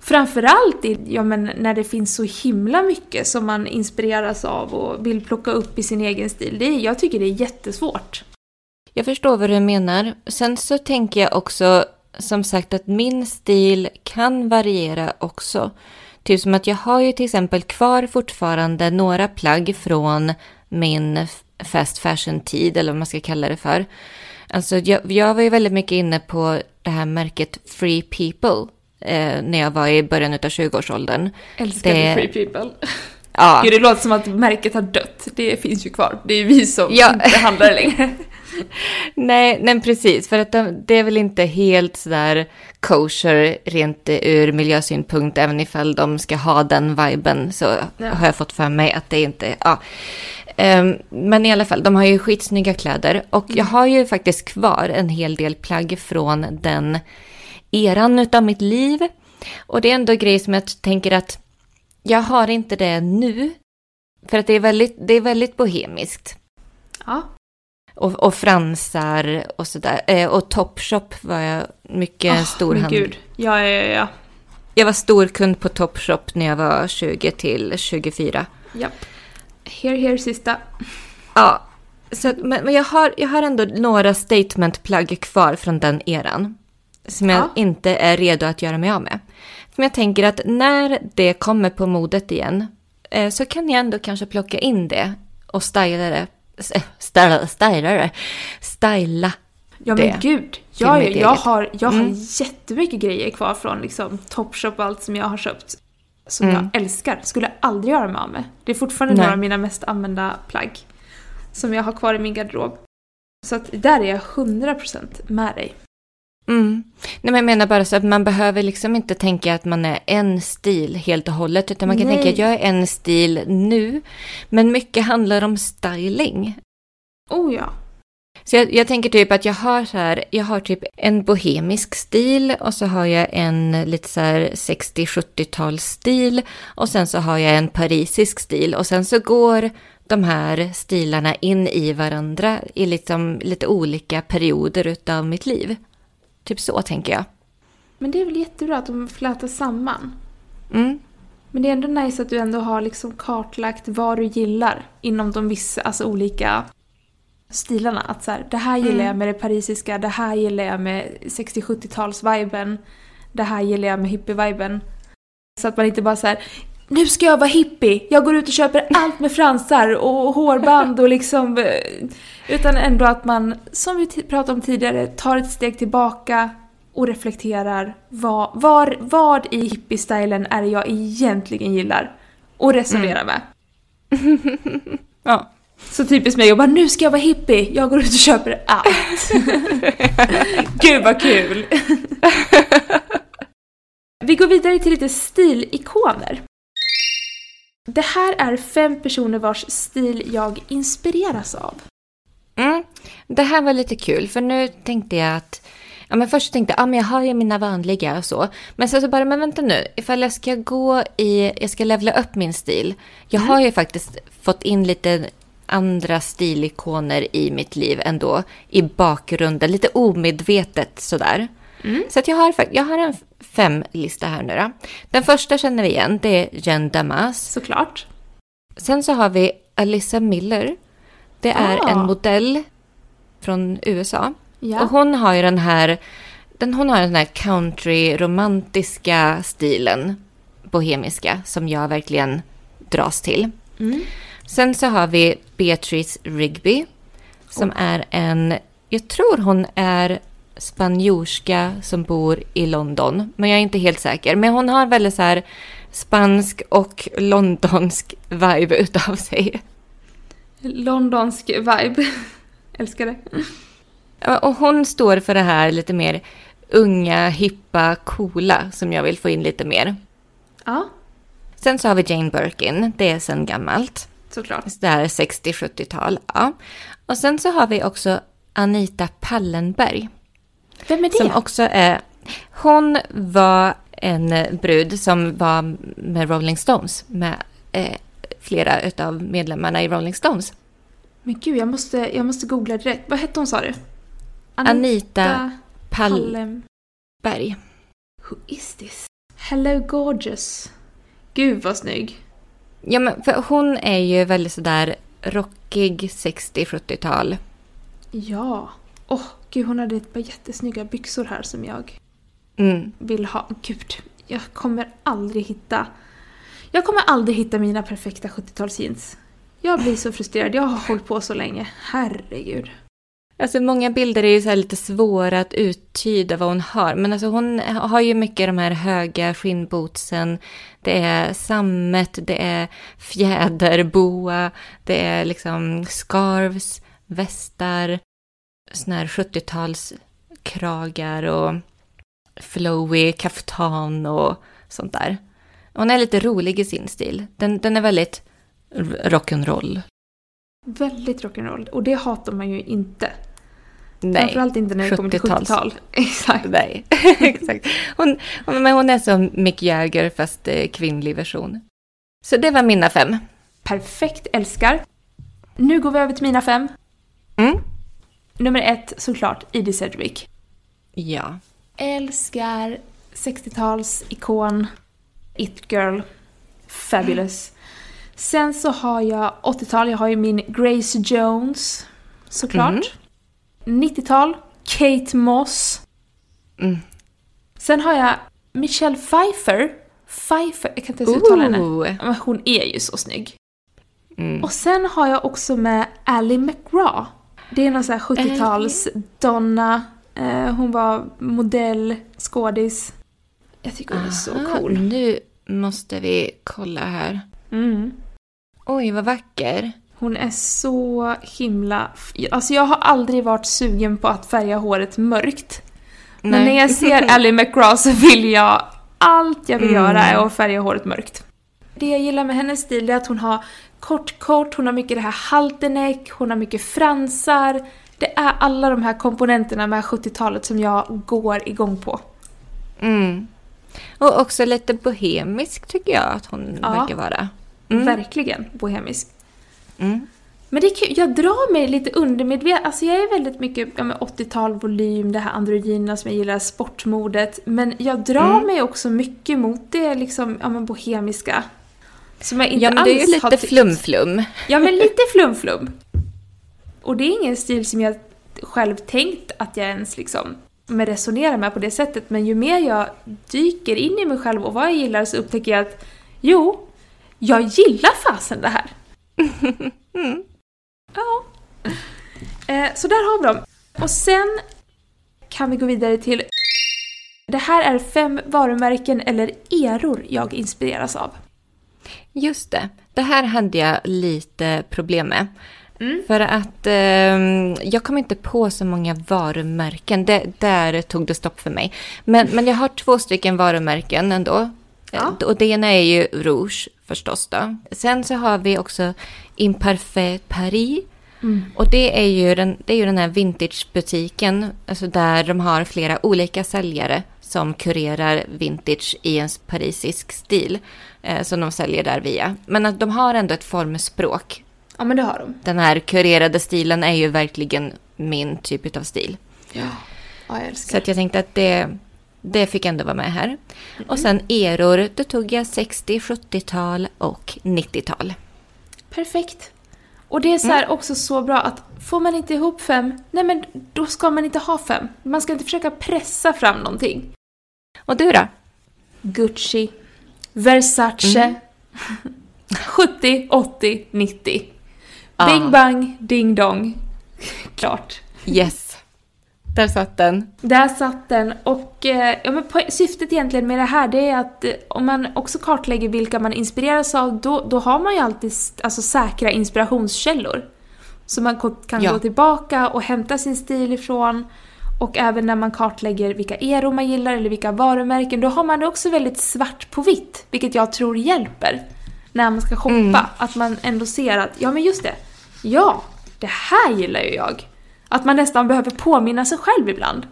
Framförallt i, ja, men när det finns så himla mycket som man inspireras av och vill plocka upp i sin egen stil. Det är, jag tycker det är jättesvårt. Jag förstår vad du menar. Sen så tänker jag också, som sagt, att min stil kan variera också. Typ som att jag har ju till exempel kvar fortfarande några plagg från min fast fashion-tid, eller vad man ska kalla det för. Alltså, jag, jag var ju väldigt mycket inne på det här märket Free People eh, när jag var i början av 20-årsåldern. Älskar Det- Free People. Ja, Gud, det låter som att märket har dött. Det finns ju kvar. Det är vi som Ja. inte handlar längre. Nej, nej precis. För att de, det är väl inte helt sådär kosher rent ur miljösynpunkt, även ifall de ska ha den viben så Ja. har jag fått för mig att det inte, ja. Ehm, men i alla fall, de har ju skitsnygga kläder och jag har ju faktiskt kvar en hel del plagg från den eran utav mitt liv. Och det är ändå grejer som jag tänker att jag har inte det nu. För att det är väldigt, det är väldigt bohemiskt. Ja. Och, och fransar och sådär. Eh, och Topshop var jag mycket Åh, stor men gud. Ja, ja, ja, ja. Jag var storkund på Topshop när jag var 20 till 24. Japp. Here, here, sista. Ja, så, men, men jag, har, jag har ändå några statementplagg kvar från den eran. Som jag Ja. inte är redo att göra mig av med. Men jag tänker att när det kommer på modet igen eh, så kan jag ändå kanske plocka in det och styla det. eh, Styla, styla det. Styla. Ja det men gud. Ja, mitt jag eget. har, jag Mm. har jättemycket grejer kvar från liksom Topshop och allt som jag har köpt. Som Mm. jag älskar. Skulle aldrig göra mig av med. Det är fortfarande Nej. några av mina mest använda plagg. Som jag har kvar i min garderob. Så att där är jag 100% med dig. Mm. Nej, men jag menar bara så att man behöver liksom inte tänka att man är en stil helt och hållet, utan man kan Nej. tänka att jag är en stil nu, men mycket handlar om styling. Oh ja. Så jag, jag tänker typ att jag har så här, jag har typ en bohemisk stil och så har jag en lite så här 60-70-tals stil och sen så har jag en parisisk stil och sen så går de här stilarna in i varandra i liksom lite olika perioder utav mitt liv. Typ så tänker jag. Men det är väl jättebra att de flätas samman. Mm. Men det är ändå nice att du ändå har liksom kartlagt vad du gillar inom de vissa, alltså olika stilarna. Att så här, det här gillar Mm. jag med det parisiska, det här gillar jag med 60-70-tals-viben, det här gillar jag med hippie-viben. Så att man inte bara så här, nu ska jag vara hippie, jag går ut och köper allt med fransar och hårband och liksom... Utan ändå att man, som vi pratade om tidigare, tar ett steg tillbaka och reflekterar vad, var, vad i hippie-stylen är det jag egentligen gillar och resonerar med. Ja. Så typiskt mig, jag bara nu ska jag vara hippie, jag går ut och köper allt. Gud vad kul! Vi går vidare till lite stilikoner. Det här är fem personer vars stil jag inspireras av. Mm. Det här var lite kul, för nu tänkte jag att... Ja, men först tänkte jag, ja, men jag har ju mina vanliga och så. Men sen så bara, men vänta nu, ifall jag ska gå i, jag ska levla upp min stil. Jag har ju faktiskt fått in lite andra stilikoner i mitt liv ändå, i bakgrunden, lite omedvetet sådär. Så att jag har, jag har en fem-lista här nu då. Den första känner vi igen, det är Jen Damas. Såklart. Sen så har vi Alyssa Miller. Det är Ah. en modell från USA. Ja. Och hon har ju den här den, hon har den här country-romantiska stilen, bohemiska, som jag verkligen dras till. Mm. Sen så har vi Beatrice Rigby, som är en, jag tror hon är spanjorska som bor i London, men jag är inte helt säker. Men hon har väldigt så här spansk och londonsk vibe utav sig. Londonsk vibe. Älskar det. Och hon står för det här lite mer unga, hippa, coola som jag vill få in lite mer. Ja, Sen så har vi Jane Birkin, det är sen gammalt. såklart. Det här är 60-70-tal. Ja. Och sen så har vi också Anita Pallenberg. Vem är det? Som också är... Hon var en brud som var med Rolling Stones. Med eh, flera av medlemmarna i Rolling Stones. Men gud, jag måste, jag måste googla direkt. Vad hette hon sa du? Anita Pallenberg. Pallen. Who is this? Hello gorgeous. Gud vad snygg. Ja, men för hon är ju väldigt sådär rockig 60-70-tal. Ja. Åh, gud hon hade ett par jättesnygga byxor här som jag Mm. vill ha. Gud, jag kommer aldrig hitta... Jag kommer aldrig hitta mina perfekta 70-talsjeans. Jag blir så frustrerad. Jag har hållit på så länge. Herregud. Alltså många bilder är ju så här lite svåra att uttyda vad hon har. Men alltså hon har ju mycket de här höga skinnbootsen. Det är sammet, det är fjäderboa, det är liksom scarves, västar, såna här 70-talskragar och flowy kaftan och sånt där. Hon är lite rolig i sin stil. Den, den är väldigt rock'n'roll. Väldigt rock'n'roll. Och det hatar man ju inte. Nej. Framförallt inte när det kommer till 70-tals. 70-tal. Exakt. Nej, exakt. Hon, men hon är som Mick Jagger fast eh, kvinnlig version. Så det var mina fem. Perfekt, älskar. Nu går vi över till mina fem. Mm. Nummer ett, såklart, Edie Sedgwick. Ja. Älskar 60-tals ikon, It Girl, Fabulous. Sen så har jag 80-tal, jag har ju min Grace Jones, såklart. 90-tal, Kate Moss. Mm. Sen har jag Michelle Pfeiffer. Pfeiffer, jag kan inte ens uttala henne. Ooh. Men hon är ju så snygg. Mm. Och sen har jag också med Ally McGraw. Det är någon sån här 70-tals Donna. Eh, hon var modell, skådis. Jag tycker hon är så Aha, cool. Nu måste vi kolla här. Mm. Oj, vad vacker. Hon är så himla... Alltså jag har aldrig varit sugen på att färga håret mörkt. Men Nej. när jag ser Ally McGraw så vill jag... Allt jag vill Mm. göra är att färga håret mörkt. Det jag gillar med hennes stil är att hon har kort kort, hon har mycket det här halterneck, hon har mycket fransar. Det är alla de här komponenterna med 70-talet som jag går igång på. Mm. Och också lite bohemisk tycker jag att hon Ja. verkar vara. Mm. Verkligen bohemisk. Mm. Men det är kul, jag drar mig lite undermedvetet. Alltså jag är väldigt mycket ja, men 80-tal, volym, det här androgyna som jag gillar, sportmodet. Men jag drar Mm. mig också mycket mot det liksom, ja men bohemiska. Som jag inte Ja, men det är ju lite flum-flum. Ja men lite flum-flum. Och det är ingen stil som jag själv tänkt att jag ens liksom med resonerar med på det sättet. Men ju mer jag dyker in i mig själv och vad jag gillar så upptäcker jag att jo, jag gillar fasen det här. Ja. Eh, så där har vi dem. Och sen kan vi gå vidare till det här är fem varumärken eller eror jag inspireras av. Just det. Det här hade jag lite problem med. Mm. För att ehm, jag kom inte på så många varumärken. Det, där tog det stopp för mig. Men, men jag har två stycken varumärken ändå. Ja. Eh, Och det ena är ju Rouge förstås då. Sen så har vi också Imparfait Paris. Mm. Och det är ju den, det är ju den här vintagebutiken, alltså där de har flera olika säljare som kurerar vintage i en parisisk stil. Eh, som de säljer där via. Men att de har ändå ett formspråk. Ja men det har de. Den här kurerade stilen är ju verkligen min typ av stil. Ja, ja jag älskar Så att jag tänkte att det, det fick ändå vara med här. Och sen eror, då tog jag 60, 70-tal och 90-tal. Perfekt. Och det är så här också så bra att får man inte ihop fem, nej men då ska man inte ha fem. Man ska inte försöka pressa fram någonting. Och du då? Gucci, Versace, 70, 80, 90. Ja. Bing bang, ding dong. Klart. Yes. Där satt den. Där satt den. Och eh, ja, men syftet egentligen med det här det är att eh, om man också kartlägger vilka man inspireras av då, då har man ju alltid alltså, säkra inspirationskällor. Så man kan Ja. gå tillbaka och hämta sin stil ifrån. Och även när man kartlägger vilka eror man gillar eller vilka varumärken då har man det också väldigt svart på vitt. Vilket jag tror hjälper när man ska shoppa. Mm. Att man ändå ser att, ja men just det. Ja, det här gillar ju jag. Att man nästan behöver påminna sig själv ibland.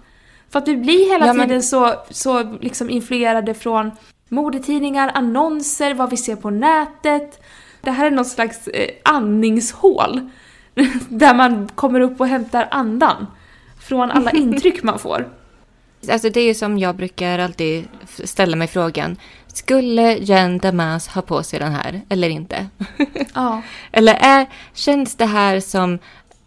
För att vi blir hela Ja, men- tiden så, så liksom influerade från modetidningar, annonser, vad vi ser på nätet. Det här är något slags eh, andningshål. Där man kommer upp och hämtar andan. Från alla intryck man får. Alltså det är ju som jag brukar alltid ställa mig frågan. Skulle Jen Damas ha på sig den här eller inte? Ja. Eller är, känns det här som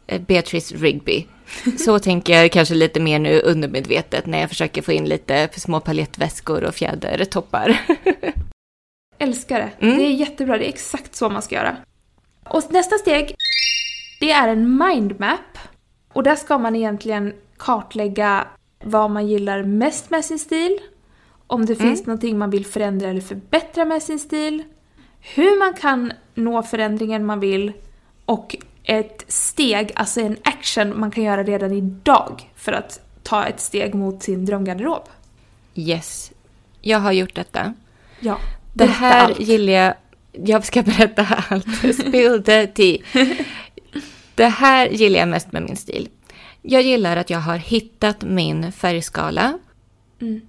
eh, Beatrice Rigby? Så tänker jag kanske lite mer nu undermedvetet när jag försöker få in lite små paljettväskor och fjädertoppar. Älskar det. Mm. Det är jättebra, det är exakt så man ska göra. Och nästa steg, det är en mindmap. Och där ska man egentligen kartlägga vad man gillar mest med sin stil, om det finns någonting man vill förändra eller förbättra med sin stil, hur man kan nå förändringen man vill och ett steg, alltså en action man kan göra redan idag för att ta ett steg mot sin drömgarderob. Yes, jag har gjort detta. Ja, Det här allt. gillar jag. Jag ska berätta allt. Spill the tea. Det här gillar jag mest med min stil. Jag gillar att jag har hittat min färgskala. Mm.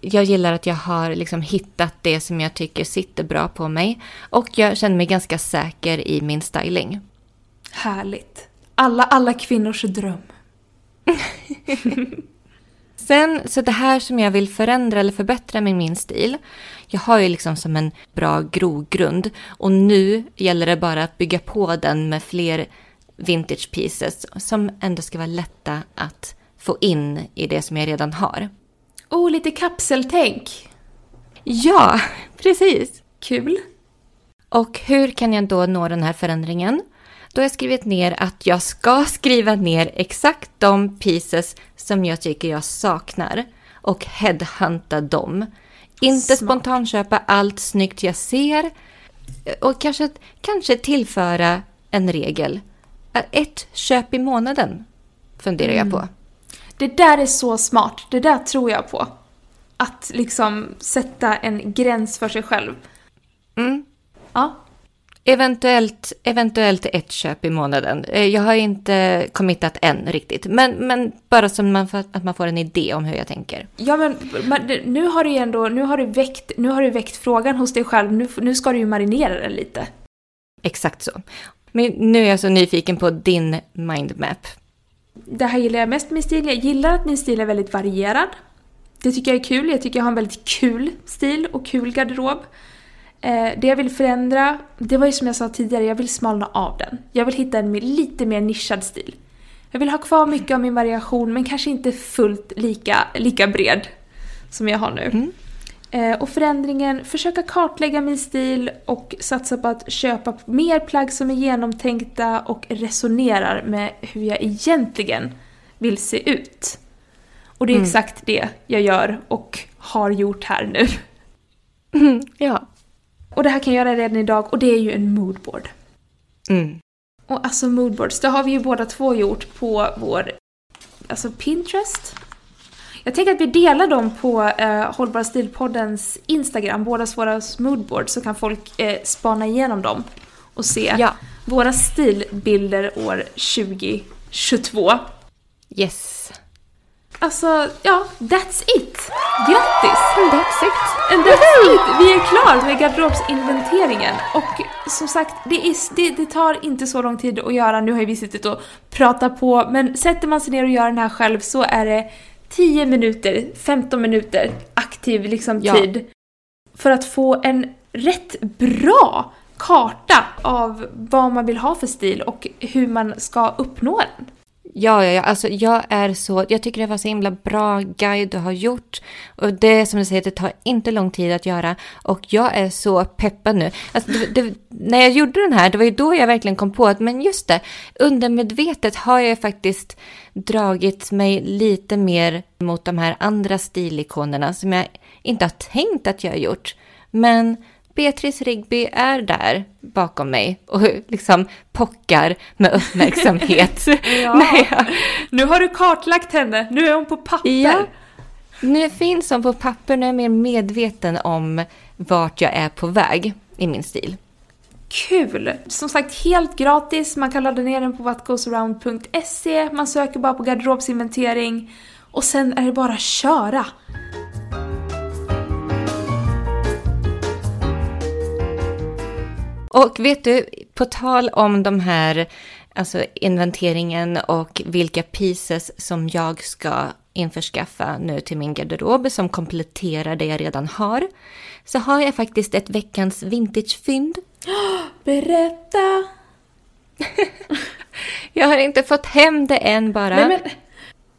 Jag gillar att jag har liksom hittat det som jag tycker sitter bra på mig. Och jag känner mig ganska säker i min styling. Härligt. Alla, alla kvinnors dröm. Sen, så det här som jag vill förändra eller förbättra med min stil. Jag har ju liksom som en bra grogrund. Och nu gäller det bara att bygga på den med fler vintage pieces. Som ändå ska vara lätta att få in i det som jag redan har. Oh, lite kapseltänk. Ja, precis. Kul. Och hur kan jag då nå den här förändringen? Då har jag skrivit ner att jag ska skriva ner exakt de pieces som jag tycker jag saknar och headhunta dem. Inte Smart. spontanköpa allt snyggt jag ser och kanske, kanske tillföra en regel. Ett köp i månaden funderar jag på. Det där är så smart. Det där tror jag på. Att liksom sätta en gräns för sig själv. Mm. Ja. Eventuellt, eventuellt ett köp i månaden. Eh, Jag har inte committat än riktigt. Men, men bara som man får, att man får en idé om hur jag tänker. Ja men, men nu har du ändå, nu har du väckt, nu har du väckt frågan hos dig själv. Nu, nu ska du ju marinera den lite. Exakt så. Men nu är jag så nyfiken på din mindmap. Det här gillar jag mest med min stil. Jag gillar att min stil är väldigt varierad. Det tycker jag är kul. Jag tycker jag har en väldigt kul stil och kul garderob. Eh, det jag vill förändra, det var ju som jag sa tidigare, jag vill smalna av den. Jag vill hitta en lite mer nischad stil. Jag vill ha kvar mycket av min variation men kanske inte fullt lika, lika bred som jag har nu. Mm. Eh, och förändringen, försöka kartlägga min stil och satsa på att köpa mer plagg som är genomtänkta och resonerar med hur jag egentligen vill se ut. Och det är Mm. exakt det jag gör och har gjort här nu. Ja. Och det här kan jag göra redan idag och det är ju en moodboard. Mm. Och alltså moodboards, det har vi ju båda två gjort på vår alltså Pinterest. Jag tänker att vi delar dem på eh, Hållbar stilpoddens Instagram, bådas våra moodboards, så kan folk eh, spana igenom dem och se Ja. våra stilbilder år 2022. Yes. Alltså, ja, that's it! Grattis! That's it. And that's it! Vi är klara med garderobsinventeringen. Och som sagt, det, är, det, det tar inte så lång tid att göra. Nu har ju vi suttit och pratat på, men sätter man sig ner och gör den här själv så är det 10 minuter, 15 minuter aktiv liksom Ja. tid. För att få en rätt bra karta av vad man vill ha för stil och hur man ska uppnå den. Ja, ja, ja, alltså jag är så, jag tycker det var så himla bra guide du har gjort. Och det som du säger, det tar inte lång tid att göra. Och jag är så peppad nu. Alltså, det, det, när jag gjorde den här, det var ju då jag verkligen kom på att, men just det, undermedvetet har jag faktiskt dragit mig lite mer mot de här andra stilikonerna som jag inte har tänkt att jag har gjort. Men Beatrice Rigby är där bakom mig och liksom pockar med uppmärksamhet. Ja. Nej, ja. Nu har du kartlagt henne, nu är hon på papper. Ja. Nu finns hon på papper, nu är jag mer medveten om vart jag är på väg i min stil. Kul! Som sagt, helt gratis. Man kan ladda ner den på whatgoesaround.se. Man söker bara på garderobsinventering. Och sen är det bara att köra. Och vet du, på tal om de här, alltså inventeringen och vilka pieces som jag ska införskaffa nu till min garderob som kompletterar det jag redan har, så har jag faktiskt ett veckans vintagefynd. Berätta! jag har inte fått hem det än bara. Nej, men...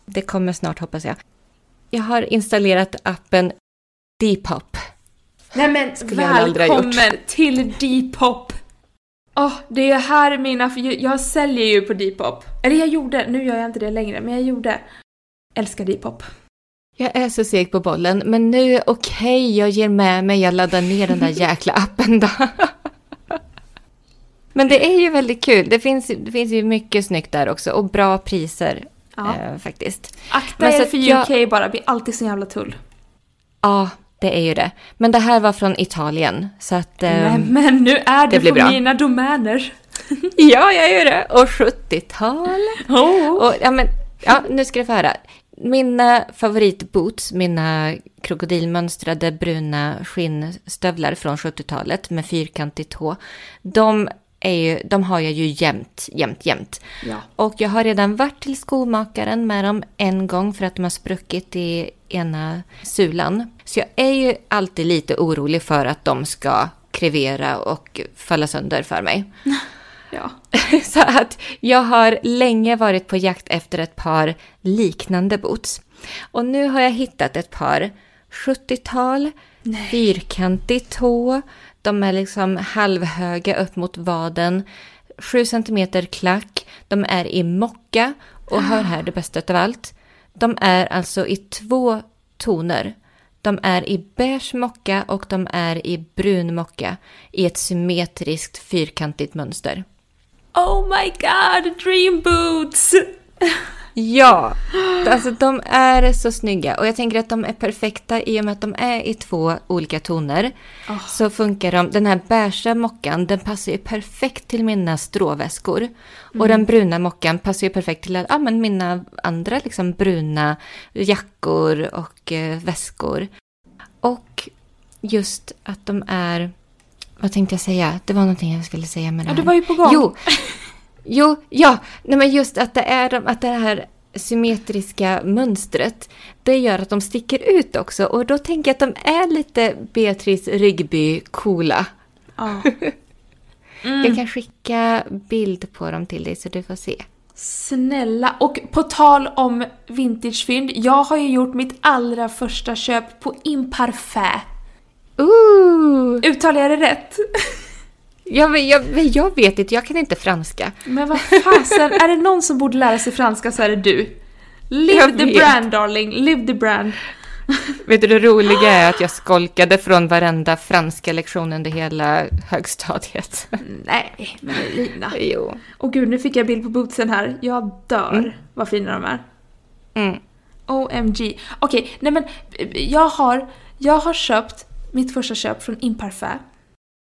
Det kommer snart hoppas jag. Jag har installerat appen Depop. Nej men välkommen till Depop! Oh, det är här mina, jag säljer ju på Depop. Eller jag gjorde, nu gör jag inte det längre, men jag gjorde. Älskar Depop. Jag är så seg på bollen, men nu, okej, okay, jag ger med mig, jag laddar ner den där jäkla appen då. men det är ju väldigt kul, det finns, det finns ju mycket snyggt där också och bra priser ja. eh, faktiskt. Akta er för UK jag... bara, det blir alltid så jävla tull. Ja, det är ju det. Men det här var från Italien, så att... Eh, Nej, men nu är det, det på mina domäner. ja, jag gör det. Och 70-tal. Oh. Och, ja, men, ja, nu ska du få höra. Mina favoritboots, mina krokodilmönstrade bruna skinnstövlar från 70-talet med fyrkantig tå, de är ju, de har jag ju jämt, jämt, jämt. Ja. Och jag har redan varit till skomakaren med dem en gång för att de har spruckit i ena sulan. Så jag är ju alltid lite orolig för att de ska krevera och falla sönder för mig. Ja. Så att jag har länge varit på jakt efter ett par liknande boots. Och nu har jag hittat ett par 70-tal, fyrkantig tå, de är liksom halvhöga upp mot vaden. 7 cm klack. De är i mocka. Och hör här det bästa av allt. De är alltså i två toner. De är i beige mocka och de är i brun mocka i ett symmetriskt fyrkantigt mönster. Oh my god, dream boots! Ja, alltså de är så snygga och jag tänker att de är perfekta i och med att de är i två olika toner. Oh. Så funkar de, den här beiga mockan den passar ju perfekt till mina stråväskor. Mm. Och den bruna mockan passar ju perfekt till ja, men mina andra liksom bruna jackor och eh, väskor. Och just att de är, vad tänkte jag säga? Det var någonting jag skulle säga med det här. Ja, du var ju på gång. Jo, Jo, ja, nej men just att det är att det här symmetriska mönstret, det gör att de sticker ut också. Och då tänker jag att de är lite Beatrice Rigby-coola. Ja. Mm. Jag kan skicka bild på dem till dig så du får se. Snälla! Och på tal om vintagefynd, jag har ju gjort mitt allra första köp på Imparfait. Ooh. Uttalar jag det rätt? Jag, jag, jag vet inte, jag kan inte franska. Men vad fasen, är det någon som borde lära sig franska så är det du. Live jag the vet. brand darling, live the brand. Vet du det roliga är att jag skolkade från varenda franska lektion under hela högstadiet. Nej, men Lina. Jo. Och gud, nu fick jag bild på bootsen här. Jag dör mm. vad fina de är. Mm. OMG. Okej, okay, nej men jag har, jag har köpt mitt första köp från Imparfait.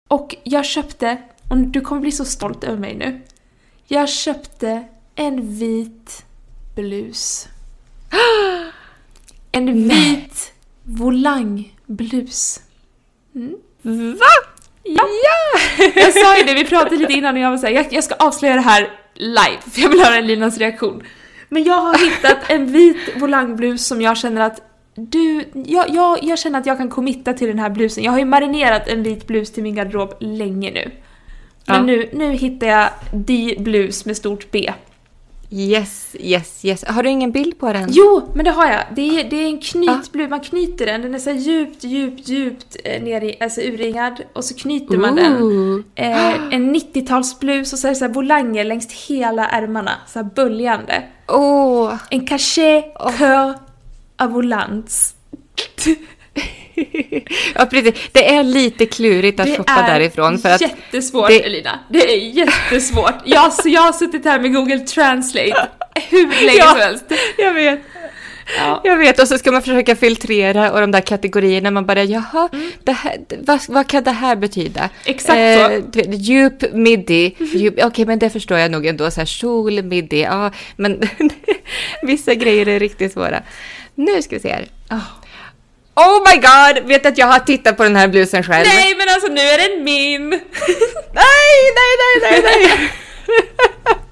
Och jag köpte, och du kommer bli så stolt över mig nu. Jag köpte en vit blus. En vit volangblus. Mm. Va? Ja! ja! Jag sa ju det, vi pratade lite innan och jag var såhär, jag, jag ska avslöja det här live, för jag vill höra Linas reaktion. Men jag har hittat en vit volangblus som jag känner att du, jag, jag, jag känner att jag kan committa till den här blusen. Jag har ju marinerat en vit blus till min garderob länge nu. Men Ja. nu, nu hittar jag The Blues med stort B. Yes, yes, yes. Har du ingen bild på den? Jo, men det har jag. Det är, det är en knytblus, man knyter den. Den är så djupt, djupt, djupt eh, ner i, alltså urringad. Och så knyter man den. Ooh. Eh, en 90-talsblus och så är det så volanger längs hela ärmarna. Så här böljande. Åh! En cachet cœur volants. Ja, precis. Det är lite klurigt att shoppa därifrån för att jättesvårt det- Elina. Det är jättesvårt. Jag, så jag har suttit här med Google Translate hur länge Ja. som helst. Jag vet. Ja. Jag vet, och så ska man försöka filtrera och de där kategorierna, man bara jaha, det här, vad, vad kan det här betyda? Mm. Exakt så. du vet, djup midi, djup, okej men det förstår jag nog ändå, så här kjol, midi, ja, men vissa grejer är riktigt svåra. Nu ska vi se här. Ah. Oh my god, vet att jag har tittat på den här blusen själv? Nej men alltså nu är den min! nej, nej, nej, nej, nej.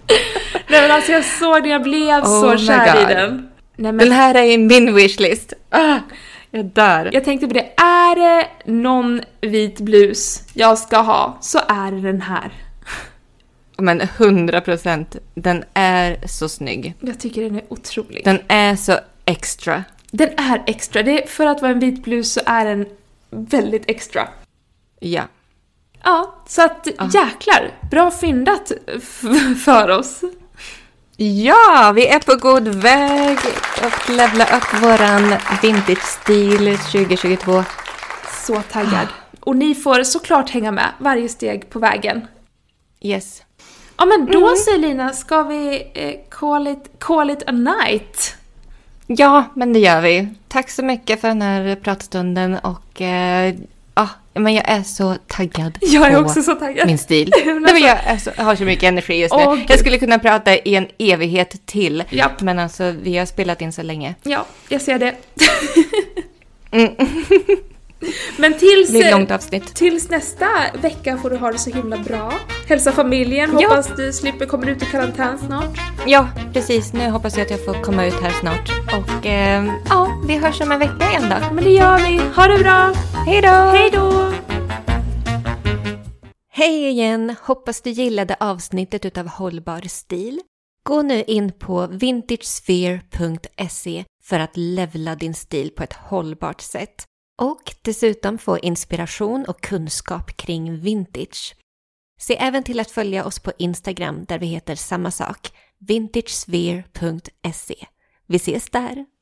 Nej men alltså jag såg den, jag blev Oh så kär i God. den. Nej, men Den här är i min wishlist. Ah, jag dör. Jag tänkte på det, är det någon vit blus jag ska ha så är det den här. Men 100 procent, den är så snygg. Jag tycker den är otrolig. Den är så extra. Den är extra, det är, för att vara en vit blus så är den väldigt extra. Ja. Ja, så att jäklar, bra fyndat för oss. Ja, vi är på god väg att levla upp våran vintage-stil 2022. Så taggad. Och ni får såklart hänga med varje steg på vägen. Yes. Ja men då säger Lina, ska vi eh, call, it, call it a night? Ja, men det gör vi. Tack så mycket för den här pratstunden och eh, ja, men jag är så taggad Jag är på också så taggad. min stil. Nej, men alltså- jag, är så, jag har så mycket energi just nu. Gud. jag skulle kunna prata i en evighet till. Japp. Men alltså, vi har spelat in så länge. Ja, jag ser det. Mm. Men Det tills, blir ett långt avsnitt. tills nästa vecka får du ha det så himla bra. Hälsa familjen, Ja. hoppas du slipper komma ut i karantän snart. Ja, precis. Nu hoppas jag att jag får komma ut här snart. Och eh, ja, vi hörs om en vecka igen då. Men det gör vi. Ha det bra! Hej då! Hej då! Hej igen! Hoppas du gillade avsnittet utav Hållbar stil. Gå nu in på vintagesphere.se för att levla din stil på ett hållbart sätt. Och dessutom få inspiration och kunskap kring vintage. Se även till att följa oss på Instagram där vi heter samma sak, vintagesphere.se. Vi ses där!